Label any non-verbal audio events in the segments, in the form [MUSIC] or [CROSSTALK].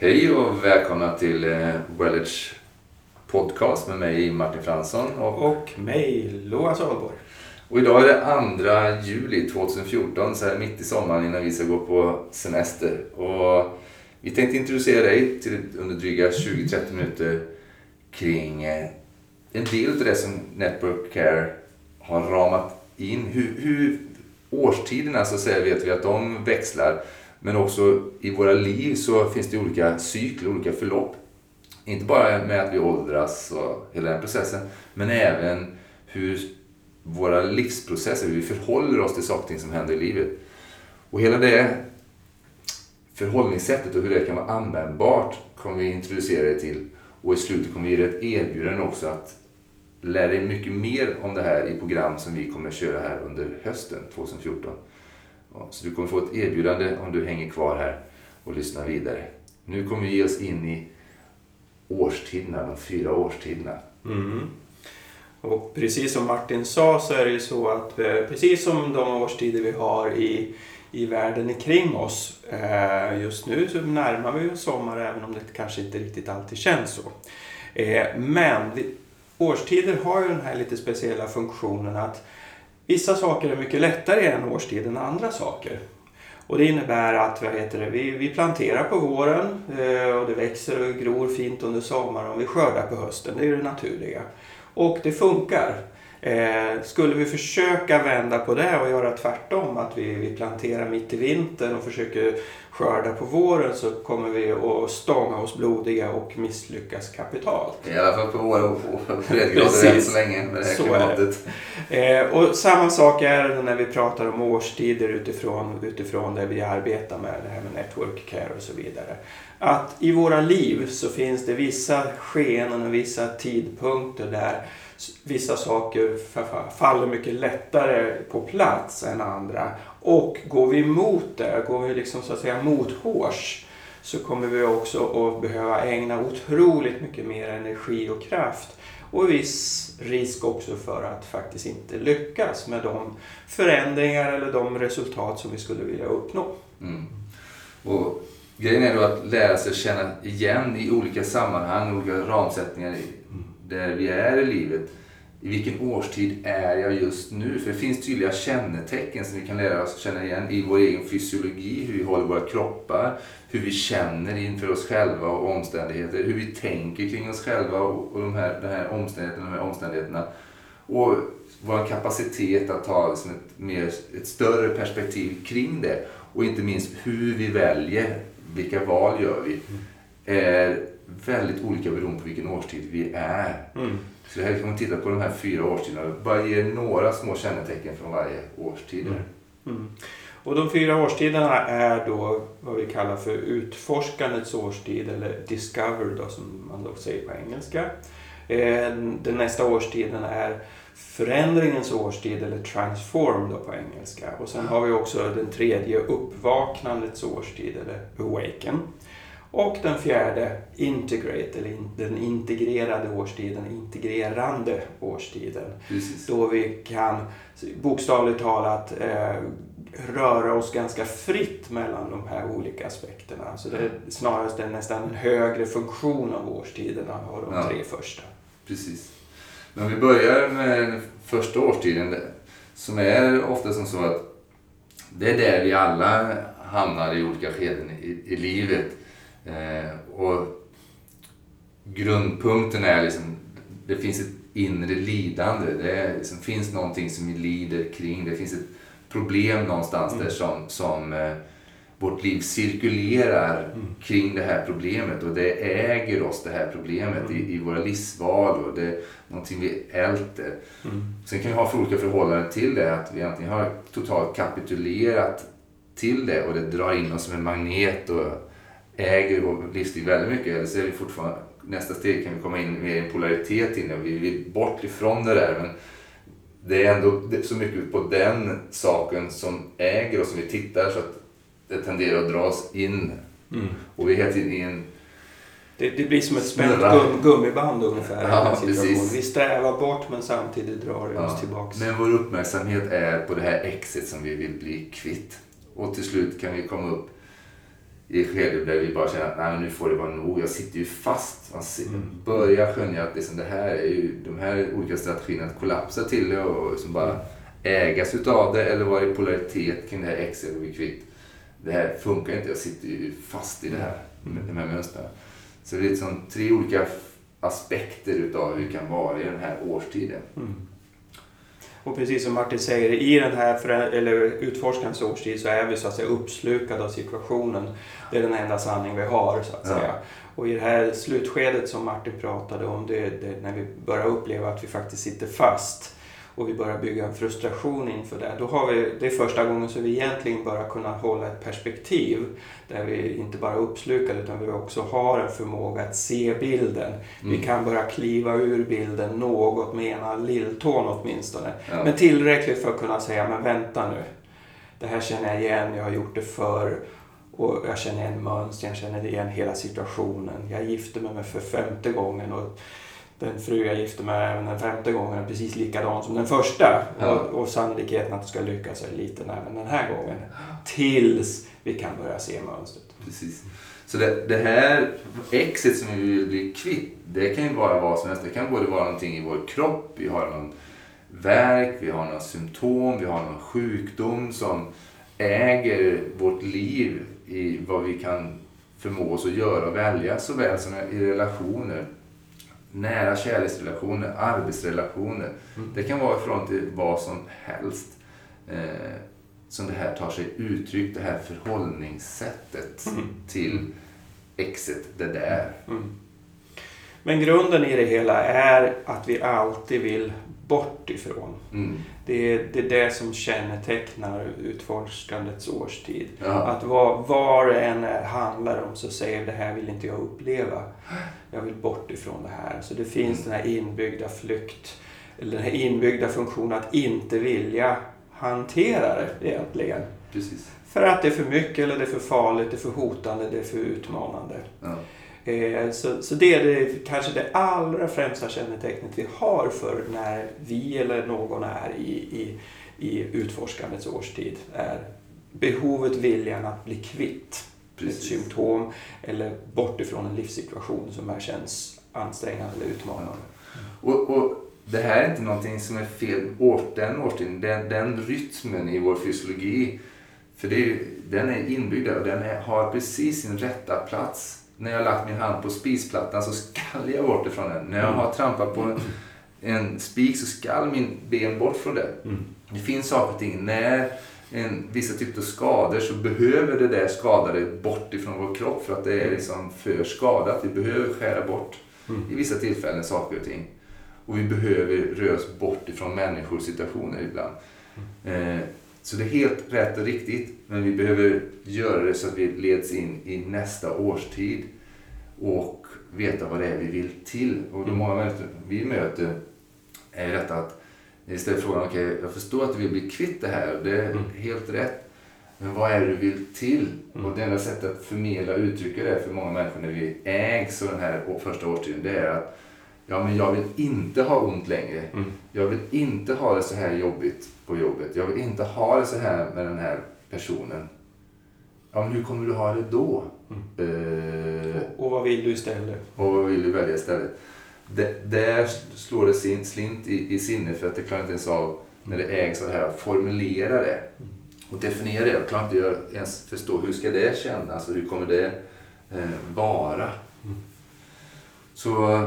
Hej och välkomna till eh, Wellage podcast med mig Martin Fransson. Och, Och mig, Loa Salborg. och idag är det 2 juli 2014, så här mitt i sommaren innan vi ska gå på semester. Och vi tänkte introducera dig till under dryga 20-30 minuter kring eh, en del av det som Network Care har ramat in. Hur, hur årstiderna så vet vi att de växlar. Men också i våra liv så finns det olika cykler, olika förlopp. Inte bara med att vi åldras och hela den processen, men även hur våra livsprocesser, hur vi förhåller oss till saker och ting som händer i livet. Och hela det förhållningssättet och hur det kan vara användbart kommer vi introducera dig till. Och i slutet kommer vi ge dig ett erbjudande också att lära dig mycket mer om det här i program som vi kommer köra här under hösten 2014. Ja, Så du kommer få ett erbjudande om du hänger kvar här och lyssnar vidare. Nu kommer vi ge oss in i årstiderna, de fyra årstiderna. Mm. Och precis som Martin sa så är det ju så att eh, precis som de årstider vi har i, i världen kring oss eh, just nu så närmar vi oss sommar även om det kanske inte riktigt alltid känns så. Eh, men vi, årstider har ju den här lite speciella funktionen att vissa saker är mycket lättare i en årstid än andra saker. Och det innebär att vad heter det, vi, vi planterar på våren eh, och det växer och gror fint under sommaren och vi skördar på hösten. Det är det naturliga. Och det funkar. Eh, skulle vi försöka vända på det och göra tvärtom, att vi, vi planterar mitt i vintern och försöker skörda på våren så kommer vi att stånga oss blodiga och misslyckas kapitalt. I alla fall på våra breddgrader än så länge med det här Så det. klimatet. Eh, och samma sak är det när vi pratar om årstider utifrån, utifrån det vi arbetar med, det här med network care och så vidare. Att i våra liv så finns det vissa skeenden och vissa tidpunkter där vissa saker faller mycket lättare på plats än andra. Och går vi emot det, går vi liksom så att säga mothårs så kommer vi också att behöva ägna otroligt mycket mer energi och kraft och viss risk också för att faktiskt inte lyckas med de förändringar eller de resultat som vi skulle vilja uppnå. Mm. Och grejen är då att lära sig känna igen i olika sammanhang, olika ramsättningar där vi är i livet. I vilken årstid är jag just nu? För det finns tydliga kännetecken som vi kan lära oss känna igen i vår egen fysiologi, hur vi håller våra kroppar, hur vi känner inför oss själva och omständigheter, hur vi tänker kring oss själva och, de här, den här omständigheterna, de här omständigheterna. Och vår kapacitet att ha liksom ett, mer, ett större perspektiv kring det. Och inte minst hur vi väljer, vilka val gör vi, är väldigt olika beroende på vilken årstid vi är. Så här kan man titta på de här fyra årstiderna och bara ge några små kännetecken från varje årstid. Mm. Mm. Och de fyra årstiderna är då vad vi kallar för utforskandets årstid eller discover då, som man då säger på engelska. Eh, Den nästa årstiden är förändringens årstid eller transform då på engelska. Och sen har vi också den tredje uppvaknandets årstid eller awaken. Och den fjärde integrate eller den integrerade årstiden, integrerande årstiden. Precis. Då vi kan bokstavligt talat eh, röra oss ganska fritt mellan de här olika aspekterna. Så det är snarast en, nästan en högre funktion av årstiderna av de Ja. tre första. Precis. Men om vi börjar med den första årstiden som är ofta som så att det är där vi alla hamnar i olika skeden i, i livet. Eh, och grundpunkten är liksom, det finns ett inre lidande. Det liksom, finns någonting som vi lider kring. Det finns ett problem någonstans där som, som eh, vårt liv cirkulerar kring det här problemet. Och det äger oss det här problemet i, i våra livsval. Och det är någonting vi älter. Sen kan vi ha för olika förhållanden till det, att vi antingen har totalt kapitulerat till det och det drar in oss som en magnet och äger vår livsstil väldigt mycket. Eller så är vi fortfarande, nästa steg kan vi komma in med en polaritet in och vi vill bort ifrån det där. Men det är ändå så mycket på den saken som äger oss som vi tittar så att det tenderar att dras in. Och vi är hela tiden i en Det, det blir som ett spänt gum, gummiband ungefär. i Ja. Vi strävar bort men samtidigt drar vi oss Ja, tillbaks. Men vår uppmärksamhet är på det här exet som vi vill bli kvitt. Och till slut kan vi komma upp i ett skede där vi bara känner att Nej, nu får det vara nog. Jag sitter ju fast. Man Mm. börjar skönja att liksom, det här är ju, de här olika strategierna att kollapsa till det och liksom bara ägas utav det eller vara i polaritet kring det här X eller bli kvitt. Det här funkar inte. Jag sitter ju fast i det här, med de här mönstren. Så det är liksom tre olika aspekter utav hur det kan vara i den här årstiden. Mm. Och precis som Martin säger, i den här eller utforskarens årstid så är vi så att säga uppslukade av situationen. Det är den enda sanning vi har så att Ja. säga. Och i det här slutskedet som Martin pratade om, det, det när vi börjar uppleva att vi faktiskt sitter fast och vi börjar bygga en frustration inför det. Då har vi, det är första gången som vi egentligen börjar kunna hålla ett perspektiv där vi inte bara är uppslukade utan vi också har en förmåga att se bilden. Vi Mm. kan börja kliva ur bilden något med ena lilltån åtminstone. Ja. Men tillräckligt för att kunna säga, men vänta nu. Det här känner jag igen, jag har gjort det förr. Och jag känner igen mönster, jag känner igen hela situationen. Jag gifte mig för femte gången och den fru jag gifte mig med även den femte gången är precis likadan som den första. Ja. Och, och sannolikheten att det ska lyckas är liten även den här gången. Tills vi kan börja se mönstret. Precis. Så det, det här exet som vi vill bli kvitt, det kan ju vara vad som helst. Det kan både vara någonting i vår kropp, vi har någon värk, vi har några symptom, vi har någon sjukdom som äger vårt liv i vad vi kan förmå oss att göra och välja såväl som i relationer. Nära kärleksrelationer, arbetsrelationer. Det kan vara ifrån till vad som helst. Eh, som det här tar sig uttryck, det här förhållningssättet Mm. till exet, det där. Mm. Men grunden i det hela är att vi alltid vill bort ifrån. Mm. Det är, det är det som kännetecknar utforskandets årstid. Ja. Att vad, vad det än är handlar om så säger det här vill inte jag uppleva. Jag vill bort ifrån det här. Så det finns den här inbyggda flykt, eller den här inbyggda funktionen att inte vilja hantera det egentligen. Precis. För att det är för mycket eller det är för farligt, det är för hotande, det är för utmanande. Ja. Eh, Så, så det är det, kanske det allra främsta kännetecknet vi har för när vi eller någon är i, i, i utforskandets årstid. är behovet, viljan att bli kvitt ett Precis. symptom eller bort ifrån en livssituation som här känns ansträngande eller utmanande. Och, och det här är inte någonting som är fel. Den årstiden, den, den rytmen i vår fysiologi, för det den är inbyggd och den är, har precis sin rätta plats. När jag har lagt min hand på spisplattan så skall jag bort ifrån den. När jag har trampat på en, en spik så skall min ben bort från den. Mm. Det finns saker och ting. När en, vissa typer av skador så behöver det där skadade bort ifrån vår kropp för att det är liksom för skadat. Vi behöver skära bort Mm. i vissa tillfällen saker och ting. Och vi behöver röra oss bort ifrån människor och situationer ibland. Eh, så det är helt rätt och riktigt. Men vi behöver göra det så att vi leds in i nästa årstid och veta vad det är vi vill till. Och de många människor vi möter är detta att istället frågan, okej, jag förstår att du vill bli kvitt det här det är Mm. helt rätt. Men vad är det du vill till? Mm. Och det enda sättet att förmedla och uttrycka det för många människor när vi ägs av den här första årstiden, det är att ja, men jag vill inte ha ont längre. Mm. Jag vill inte ha det så här jobbigt på jobbet. Jag vill inte ha det så här med den här personen. Ja, men hur kommer du ha det då? Eh, Och vad vill du istället? och vad vill du välja istället? Det, där slår det sin, slint i, i sinnet för att det klarar inte ens av när det ägs av det här att formulera det och definiera det. Jag klarar inte jag ens förstå hur ska det kännas och hur kommer det eh, vara. Så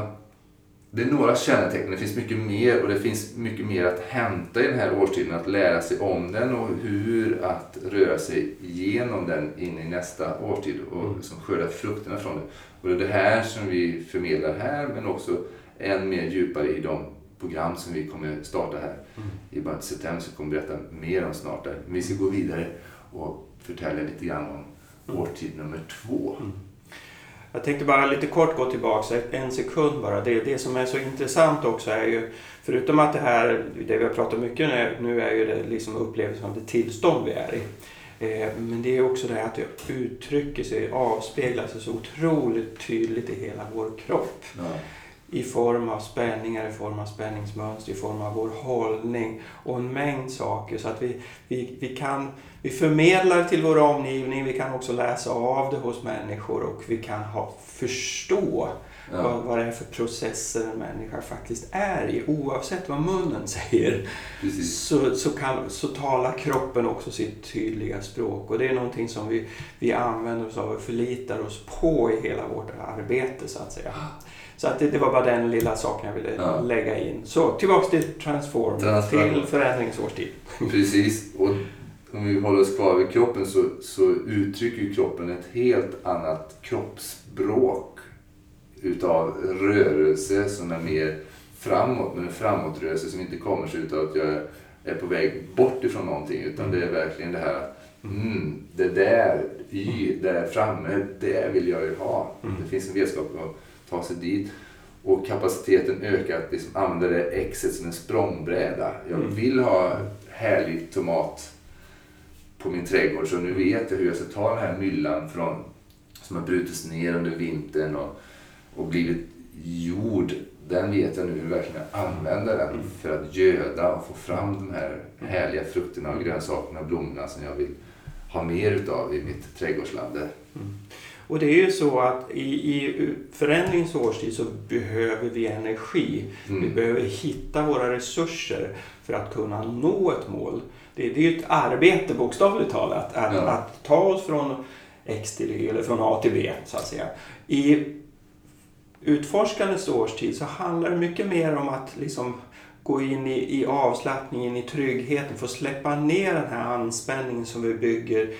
det är några kännetecken. Det finns mycket mer och det finns mycket mer att hämta i den här årstiden. Att lära sig om den och hur att röra sig igenom den in i nästa årstid och liksom skörda frukterna från det. Och det är det här som vi förmedlar här men också än mer djupare i de program som vi kommer starta här i början av september. Så kommer vi berätta mer om snart där. Men vi ska gå vidare och förtälja lite grann om årtid nummer två. Jag tänkte bara lite kort gå tillbaka en sekund bara. Det, det som är så intressant också är ju, förutom att det här, det vi har pratat mycket om nu är ju det liksom upplevelsen av det tillstånd vi är i. Eh, men det är också det här att det uttrycker sig, avspeglar sig så otroligt tydligt i hela vår kropp. Ja i form av spänningar, i form av spänningsmönster, i form av vår hållning och en mängd saker. Så att vi, vi, vi, kan, vi förmedlar till vår omgivning, vi kan också läsa av det hos människor och vi kan ha, förstå ja. vad, vad det är för processer en människa faktiskt är i. Oavsett vad munnen säger så, så, kan, så talar kroppen också sitt tydliga språk. Och det är någonting som vi, vi använder oss av och förlitar oss på i hela vårt arbete så att säga. Så att det, det, var bara den lilla saken jag ville ja. lägga in. Så tillbaks till transform, transform. till förändringsårstid. [LAUGHS] Precis. Och om vi håller oss kvar vid kroppen så, så uttrycker kroppen ett helt annat kroppsspråk utav rörelse som är mer framåt, men en framåtrörelse som inte kommer sig utav att jag är på väg bort ifrån någonting. Utan det är verkligen det här att mm, det där, y, där framme, det vill jag ju ha. Mm. Det finns en vetskap att ta sig dit. Och kapaciteten ökar att liksom använda det exet som en språngbräda. Jag mm. vill ha härlig tomat på min trädgård så nu vet jag hur jag ska ta den här myllan från, som har brutits ner under vintern och, och blivit jord. Den vet jag nu hur jag verkligen använda den mm. för att göda och få fram de här härliga frukterna och grönsakerna och blommorna som jag vill ha mer utav i mitt trädgårdsland. Mm. Och det är ju så att i, i förändringens årstid så behöver vi energi. Mm. Vi behöver hitta våra resurser för att kunna nå ett mål. Det, det är ju ett arbete bokstavligt talat att, ja. att ta oss från X till Y eller från A till B så att säga. I utforskandets årstid så handlar det mycket mer om att liksom gå in i, i avslappningen, i tryggheten, få släppa ner den här anspänningen som vi bygger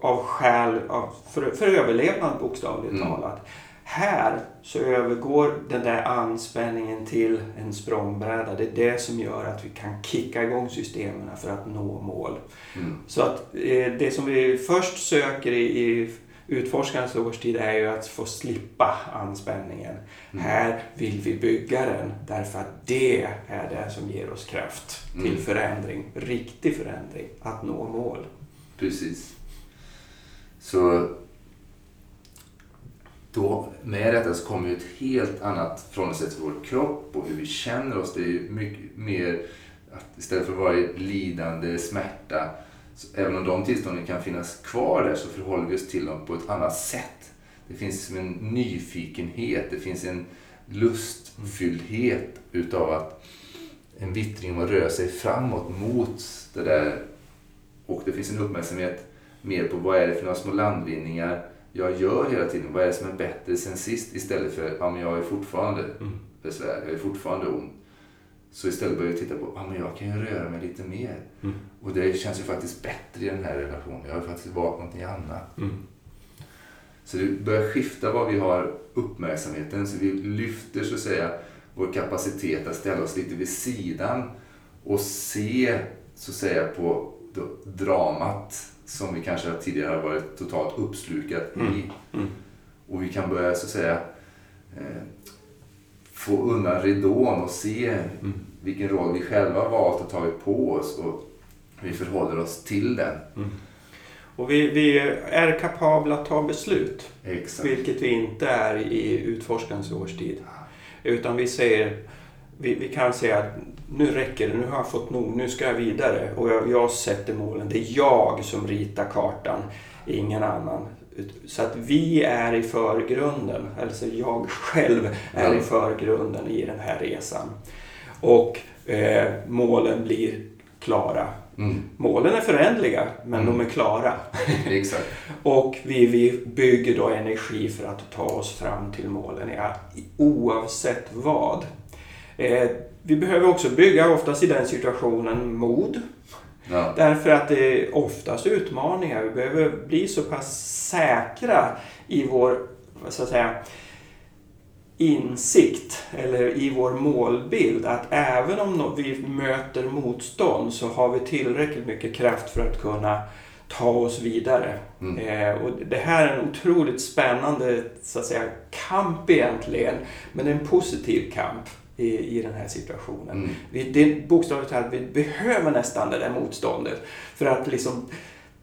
av skäl av, för, för överlevnad bokstavligt mm. talat. Här så övergår den där anspänningen till en språngbräda. Det är det som gör att vi kan kicka igång systemen för att nå mål. Mm. Så att eh, det som vi först söker i, i utforskarens årstid är ju att få slippa anspänningen. Mm. Här vill vi bygga den därför att det är det som ger oss kraft till mm. förändring, riktig förändring, att nå mål. Precis. Så då, med detta så kommer ju ett helt annat förhållningssätt till vår kropp och hur vi känner oss. Det är ju mycket mer att istället för att vara i lidande, smärta, så även om de tillstånden kan finnas kvar där så förhåller vi oss till dem på ett annat sätt. Det finns en nyfikenhet, det finns en lustfylldhet utav att en vittring om att röra sig framåt mot det där. Och det finns en uppmärksamhet mer på vad är det för några små landvinningar jag gör hela tiden. Vad är det som är bättre sen sist? Istället för att ja, jag är fortfarande mm. besvär, jag är fortfarande ond. Så istället börjar jag titta på, ja men jag kan ju röra mig lite mer. Mm. Och det känns ju faktiskt bättre i den här relationen. Jag har faktiskt valt någonting annat. Mm. Så det börjar skifta var vi har uppmärksamheten. Så vi lyfter så att säga vår kapacitet att ställa oss lite vid sidan och se så att säga på dramat som vi kanske tidigare har varit totalt uppslukat mm. i. Mm. Och vi kan börja så att säga eh, få undan ridån och se mm. vilken roll vi själva valt och tagit på oss och vi förhåller oss till den. Mm. Och vi, vi, är kapabla att ta beslut. Exakt. Vilket vi inte är i utforskarens årstid. Utan vi säger, vi, vi kan säga att nu räcker det, nu har jag fått nog, nu ska jag vidare. Och jag, jag sätter målen. Det är jag som ritar kartan, ingen annan. Så att vi är i förgrunden, alltså jag själv är i förgrunden i den här resan. Och eh, målen blir klara. Mm. Målen är förändliga, men mm. de är klara. [LAUGHS] Exakt. och vi, vi bygger då energi för att ta oss fram till målen, ja, oavsett vad. Eh, vi behöver också bygga, oftast i den situationen, mod. Ja. Därför att det är oftast utmaningar. Vi behöver bli så pass säkra i vår så att säga, insikt eller i vår målbild att även om vi möter motstånd så har vi tillräckligt mycket kraft för att kunna ta oss vidare. Mm. Eh, och det här är en otroligt spännande så att säga, kamp egentligen, men en positiv kamp i, i den här situationen. Mm. Vi, det bokstavligt talat, vi behöver nästan det där motståndet för att liksom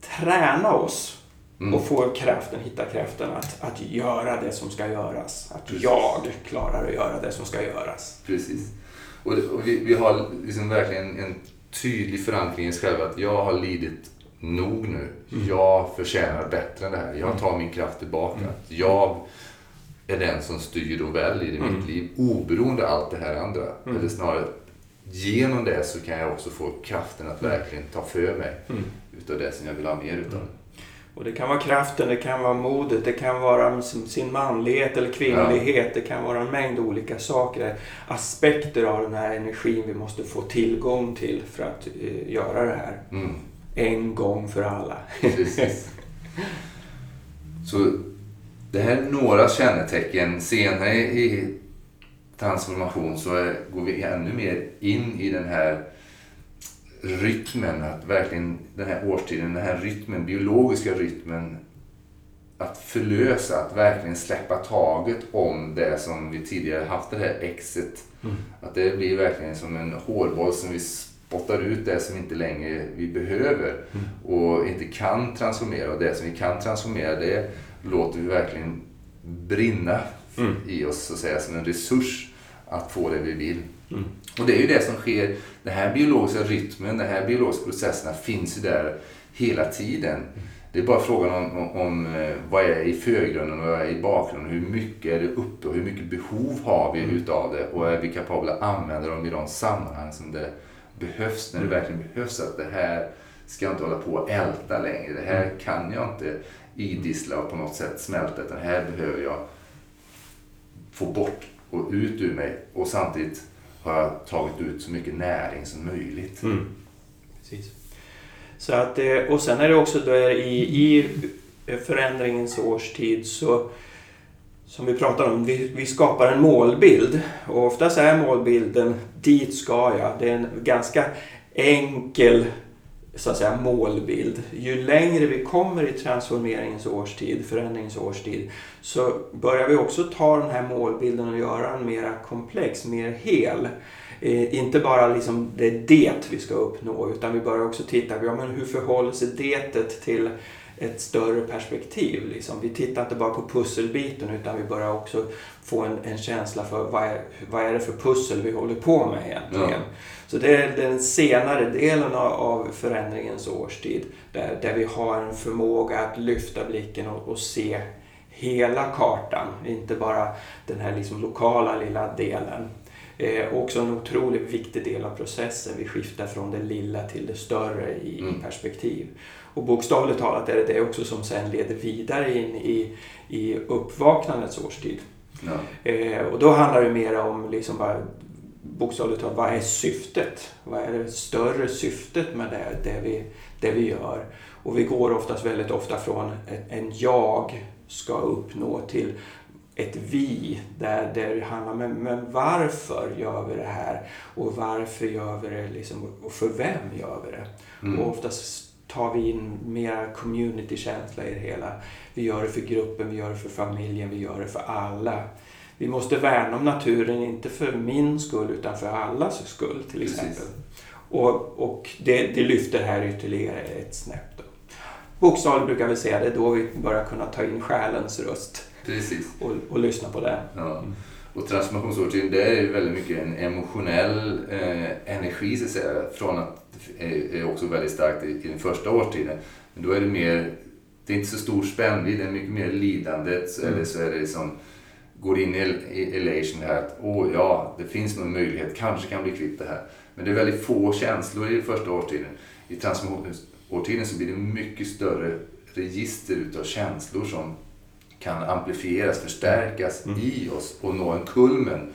träna oss Mm. Och få kraften, hitta kraften att, att göra det som ska göras. Att Precis. jag klarar att göra det som ska göras. Precis. Och, och vi, vi, har liksom verkligen en tydlig förankring i oss själva att jag har lidit nog nu. Mm. Jag förtjänar bättre än det här. Jag mm. tar min kraft tillbaka. Mm. Jag är den som styr och väljer i mm. mitt liv oberoende av allt det här andra. Mm. Eller snarare genom det så kan jag också få kraften att mm. verkligen ta för mig mm. utav det som jag vill ha mer utav. Mm. Och det kan vara kraften, det kan vara modet, det kan vara sin manlighet eller kvinnlighet. Ja. Det kan vara en mängd olika saker. Aspekter av den här energin vi måste få tillgång till för att uh, göra det här. Mm. En gång för alla. [LAUGHS] Så det här är några kännetecken. Senare i transformation så går vi ännu mer in i den här rytmen, att verkligen den här årstiden, den här rytmen, biologiska rytmen att förlösa, att verkligen släppa taget om det som vi tidigare haft det här exet. Mm. Att det blir verkligen som en hårboll som vi spottar ut det som inte längre vi behöver mm. och inte kan transformera. Och det som vi kan transformera det låter vi verkligen brinna mm. i oss så att säga som en resurs att få det vi vill. Mm. Och det är ju det som sker. Den här biologiska rytmen, de här biologiska processerna finns ju där hela tiden. Det är bara frågan om, om, om eh, vad är i förgrunden och vad är i bakgrunden. Hur mycket är det uppe och hur mycket behov har vi mm. utav det och är vi kapabla att använda dem i de sammanhang som det behövs. När det mm. verkligen behövs att det här ska jag inte hålla på och älta längre. Det här mm. kan jag inte idissla och på något sätt smälta. Utan här behöver jag få bort och ut ur mig. Och samtidigt har jag tagit ut så mycket näring som möjligt. Mm. Precis. Så att, eh, och sen är det också då i, i förändringens årstid så som vi pratar om, vi, vi skapar en målbild. Och oftast är målbilden dit ska jag. Det är en ganska enkel så att säga, målbild. Ju längre vi kommer i transformeringens årstid, förändringens årstid, så börjar vi också ta den här målbilden och göra den mer komplex, mer hel. Eh, inte bara liksom det är det vi ska uppnå, utan vi börjar också titta, ja, men hur förhåller sig det till ett större perspektiv. Liksom. Vi tittar inte bara på pusselbiten utan vi börjar också få en, en känsla för vad är, vad är det för pussel vi håller på med egentligen. Ja. Så det är den senare delen av förändringens årstid där, där vi har en förmåga att lyfta blicken och, och se hela kartan, inte bara den här liksom lokala lilla delen. Eh, också en otroligt viktig del av processen. Vi skiftar från det lilla till det större i mm. perspektiv. Och bokstavligt talat är det det också som sen leder vidare in i, i uppvaknandets årstid. Ja. Eh, och då handlar det mer om liksom bara, bokstavligt talat, vad är syftet? Vad är det större syftet med det, det, vi, det vi gör? Och vi går oftast väldigt ofta från en jag ska uppnå till ett vi där, där det handlar om men varför gör vi det här och varför gör vi det liksom, och för vem gör vi det? Mm. Och oftast tar vi in mera communitykänsla i det hela. Vi gör det för gruppen, vi gör det för familjen, vi gör det för alla. Vi måste värna om naturen, inte för min skull utan för allas skull till exempel. Och, och det, det lyfter här ytterligare ett snäpp. Bokstavligt brukar vi säga det är då vi börjar kunna ta in själens röst. Precis. Och, och lyssna på det. Ja. Och transformationsårtiden, det är väldigt mycket en emotionell eh, energi så att säga. Från att är också väldigt starkt i, i den första årstiden. Men då är det mer, det är inte så stor spännvidd, det är mycket mer lidandet. Mm. Eller så är det som går in i elation här att åh ja, det finns någon möjlighet, kanske kan bli kvitt det här. Men det är väldigt få känslor i den första årtiden. I transformationsårtiden så blir det mycket större register utav känslor som kan amplifieras, förstärkas mm. i oss och nå en kulmen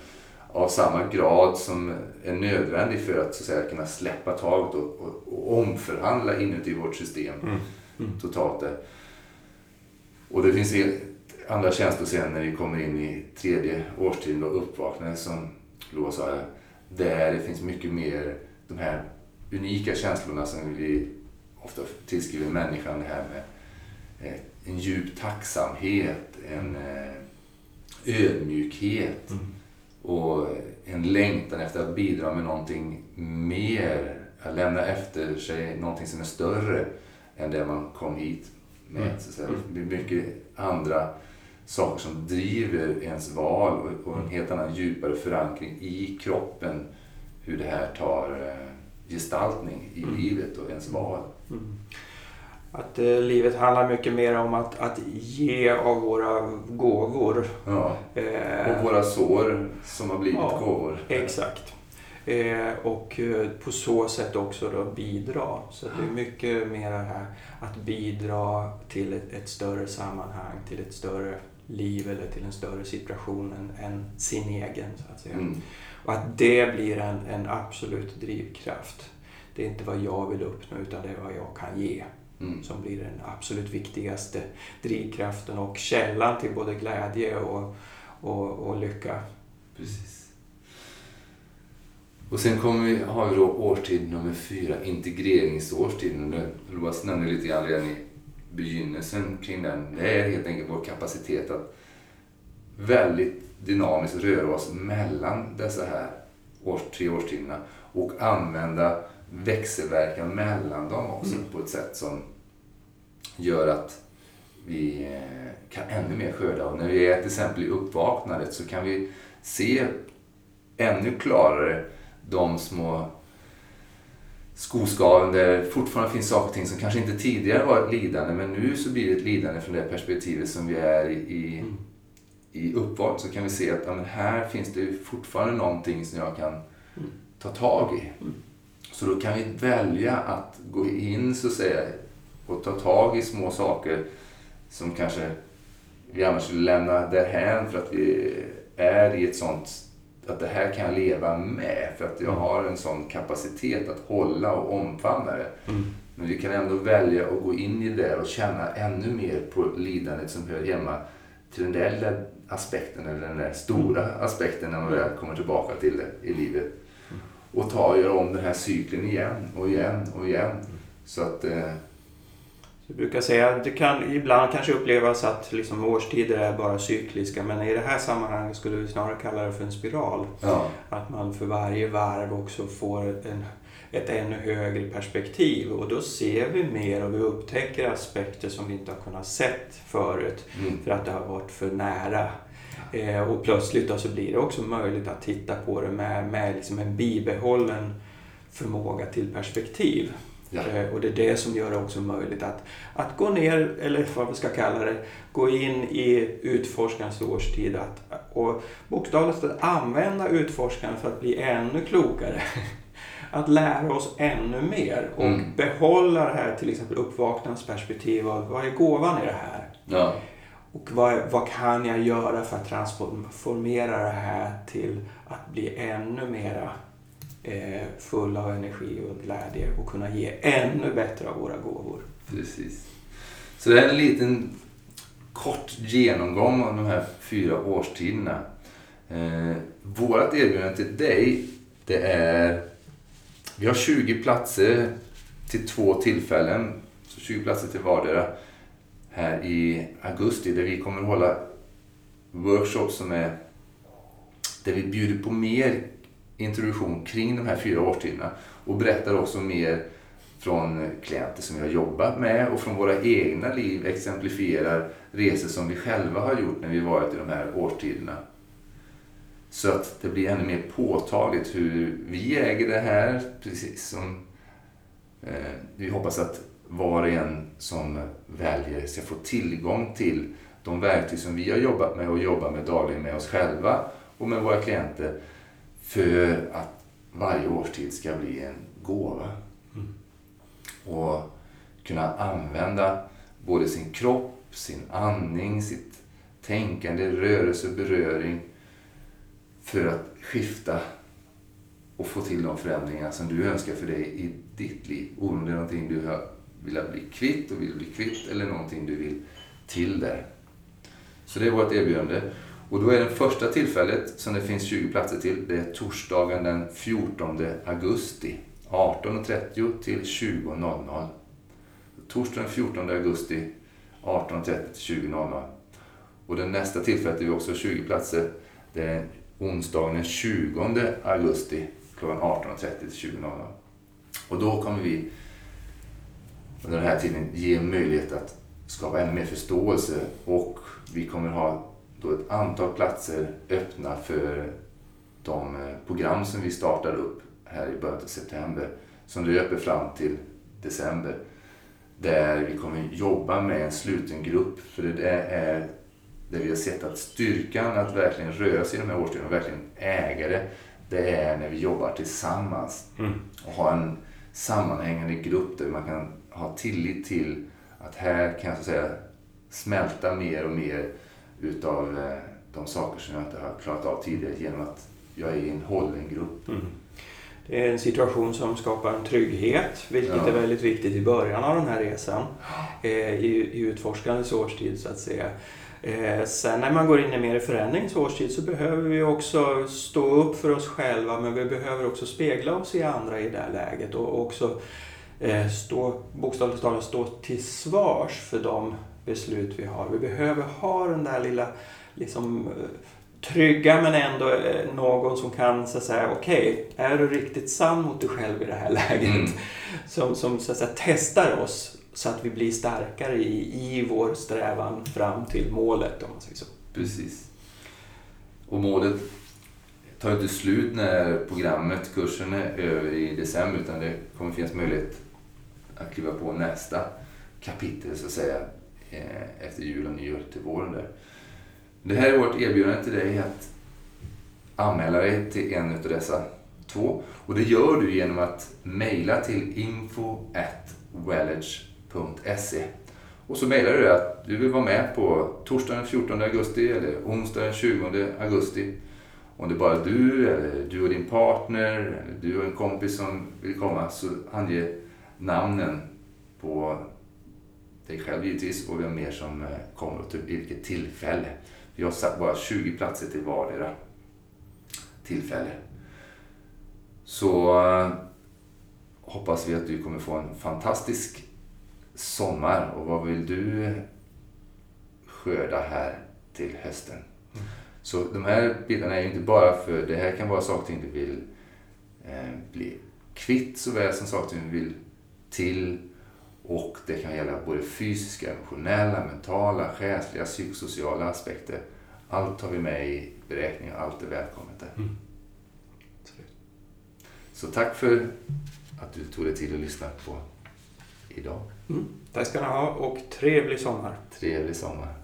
av samma grad som är nödvändig för att, så att säga, kunna släppa taget och, och, och omförhandla inuti vårt system mm. Mm. totalt. Där. Och det finns andra känslor sen när vi kommer in i tredje årstiden och uppvaknande som Loa sa, där det finns mycket mer de här unika känslorna som vi ofta tillskriver människan, det här med eh, en djup tacksamhet, en eh, ödmjukhet mm. Och en längtan efter att bidra med någonting mer, att lämna efter sig någonting som är större än det man kom hit med. Mm. Så. Det blir mycket andra saker som driver ens val och, och en helt annan djupare förankring i kroppen. Hur det här tar eh, gestaltning i Mm. livet och ens val. Mm. Att eh, livet handlar mycket mer om att, att ge av våra gåvor. Ja. Eh, Och våra sår som har blivit Ja, gåvor. Exakt. Eh, och eh, på så sätt också då bidra. Så det är mycket mer det här att bidra till ett, ett större sammanhang, till ett större liv eller till en större situation än, än sin egen. Så att säga. Mm. Och att det blir en, en absolut drivkraft. Det är inte vad jag vill uppnå utan det är vad jag kan ge Mm. som blir den absolut viktigaste drivkraften och källan till både glädje och, och, och lycka. Precis. Och sen kommer vi, har vi då årstid nummer fyra, integreringsårstiden. Loas nämnde lite grann redan i begynnelsen kring den. Det är helt enkelt vår kapacitet att väldigt dynamiskt röra oss mellan dessa här års, tre årstiderna och använda växelverkan mellan dem också Mm. på ett sätt som gör att vi eh, kan ännu mer skörda. Och när vi är till exempel i uppvaknandet så kan vi se ännu klarare de små skoskaven där det fortfarande finns saker och ting som kanske inte tidigare var ett lidande men nu så blir det ett lidande från det perspektivet som vi är i, i, Mm. i uppvaknandet så kan vi se att ja, här finns det fortfarande någonting som jag kan Mm. ta tag i. Mm. Så då kan vi välja att gå in så att säga och ta tag i små saker som kanske vi annars skulle lämna därhän för att vi är i ett sånt att det här kan jag leva med för att jag Mm. har en sån kapacitet att hålla och omfamna det. Mm. Men vi kan ändå välja att gå in i det och känna ännu mer på lidandet som hör hemma till den där lilla aspekten eller den där stora aspekten när man väl kommer tillbaka till det i livet. Och ta och göra om den här cykeln igen och igen och igen. Så att Jag brukar säga att det kan ibland kanske upplevas att liksom årstider är bara cykliska men i det här sammanhanget skulle vi snarare kalla det för en spiral. ja, Att man för varje varv också får en, ett ännu högre perspektiv och då ser vi mer och vi upptäcker aspekter som vi inte har kunnat sett förut mm, för att det har varit för nära. Eh, och plötsligt då så blir det också möjligt att titta på det med, med liksom en bibehållen förmåga till perspektiv. Ja, Eh, Och det är det som gör det också möjligt att, att gå ner, eller vad vi ska kalla det, gå in i utforskarens årstid att, och bokstavligt talat använda utforskaren för att bli ännu klokare. [LAUGHS] Att lära oss ännu mer och Mm. behålla det här till exempel uppvaknans perspektiv av vad är gåvan i det här? ja, Och vad, vad kan jag göra för att transformera det här till att bli ännu mera Eh, full av energi och glädje och kunna ge ännu bättre av våra gåvor. precis. Så det är en liten kort genomgång av de här fyra årstiderna. Eh, vårat erbjudande till dig det är vi har 20 platser till två tillfällen. Så 20 platser till vardera här i augusti där vi kommer hålla workshops som är där vi bjuder på mer introduktion kring de här fyra årstiderna och berättar också mer från klienter som vi har jobbat med och från våra egna liv exemplifierar resor som vi själva har gjort när vi varit i de här årstiderna. Så att det blir ännu mer påtagligt hur vi äger det här, precis som eh, vi hoppas att var och en som väljer ska få tillgång till de verktyg som vi har jobbat med och jobbar med dagligen med oss själva och med våra klienter för att varje årstid ska bli en gåva. Mm. Och kunna använda både sin kropp, sin andning, sitt tänkande, rörelse, beröring för att skifta och få till de förändringar som du önskar för dig i ditt liv. Om det är någonting du vill bli kvitt och vill bli kvitt eller någonting du vill till där. Så det är vårt erbjudande. Och då är det första tillfället som det finns 20 platser till, det är torsdagen den 14 augusti 18.30 till 20.00. Torsdagen den 14 augusti 18.30 till 20.00. Och det nästa tillfället är vi också 20 platser. Det är onsdagen den 20 augusti klockan 18.30 till 20.00. Och då kommer vi under den här tiden ge möjlighet att skapa ännu mer förståelse och vi kommer ha då ett antal platser öppna för de eh, program som vi startar upp här i början av september som löper fram till december. Där vi kommer jobba med en sluten grupp. För det är där vi har sett att styrkan att verkligen röra sig i de här årstiderna och verkligen äga det, det är när vi jobbar tillsammans. Mm. Och har en sammanhängande grupp där man kan ha tillit till att här kan jag så säga smälta mer och mer utav eh, de saker som jag inte har klarat av tidigare genom att jag är i en hållen grupp. Mm. Det är en situation som skapar en trygghet, vilket ja. är väldigt viktigt i början av den här resan. [GASPS] Eh, i, I utforskandets årstid så att säga. Eh, sen när man går in i mer förändringens årstid så behöver vi också stå upp för oss själva men vi behöver också spegla oss i andra i det här läget och också stå, bokstavligt talat stå till svars för de beslut vi har. Vi behöver ha den där lilla liksom, trygga men ändå eh, någon som kan så att säga, okej, okay, är du riktigt sann mot dig själv i det här läget? Mm. Som, som så att säga, testar oss så att vi blir starkare i, i vår strävan fram till målet om man säger så. Precis. Och målet tar inte slut när programmet, kursen är över i december utan det kommer finnas möjlighet att kliva på nästa kapitel så att säga eh, efter jul och nyår till våren där. Det här är vårt erbjudande till dig att anmäla dig till en av dessa två. Och det gör du genom att mejla till info at wellage.se och så mejlar du att du vill vara med på torsdagen den 14 augusti eller onsdagen den 20 augusti. Om det är bara du, eller du och din partner, eller du och en kompis som vill komma så ange namnen på själv givetvis och vem mer som eh, kommer och till vilket tillfälle. Vi har satt bara 20 platser till vardera tillfälle. Så eh, hoppas vi att du kommer få en fantastisk sommar. Och vad vill du skörda här till hösten? Mm. Så de här bilderna är ju inte bara för, det här kan vara saker du vill eh, bli kvitt såväl som saker du vill till. Och det kan gälla både fysiska, emotionella, mentala, själsliga, psykosociala aspekter. Allt tar vi med i beräkningen, allt är välkommet där. Mm. Så tack för att du tog dig tid att lyssna på idag. Mm. Tack ska ni ha och trevlig sommar. Trevlig sommar.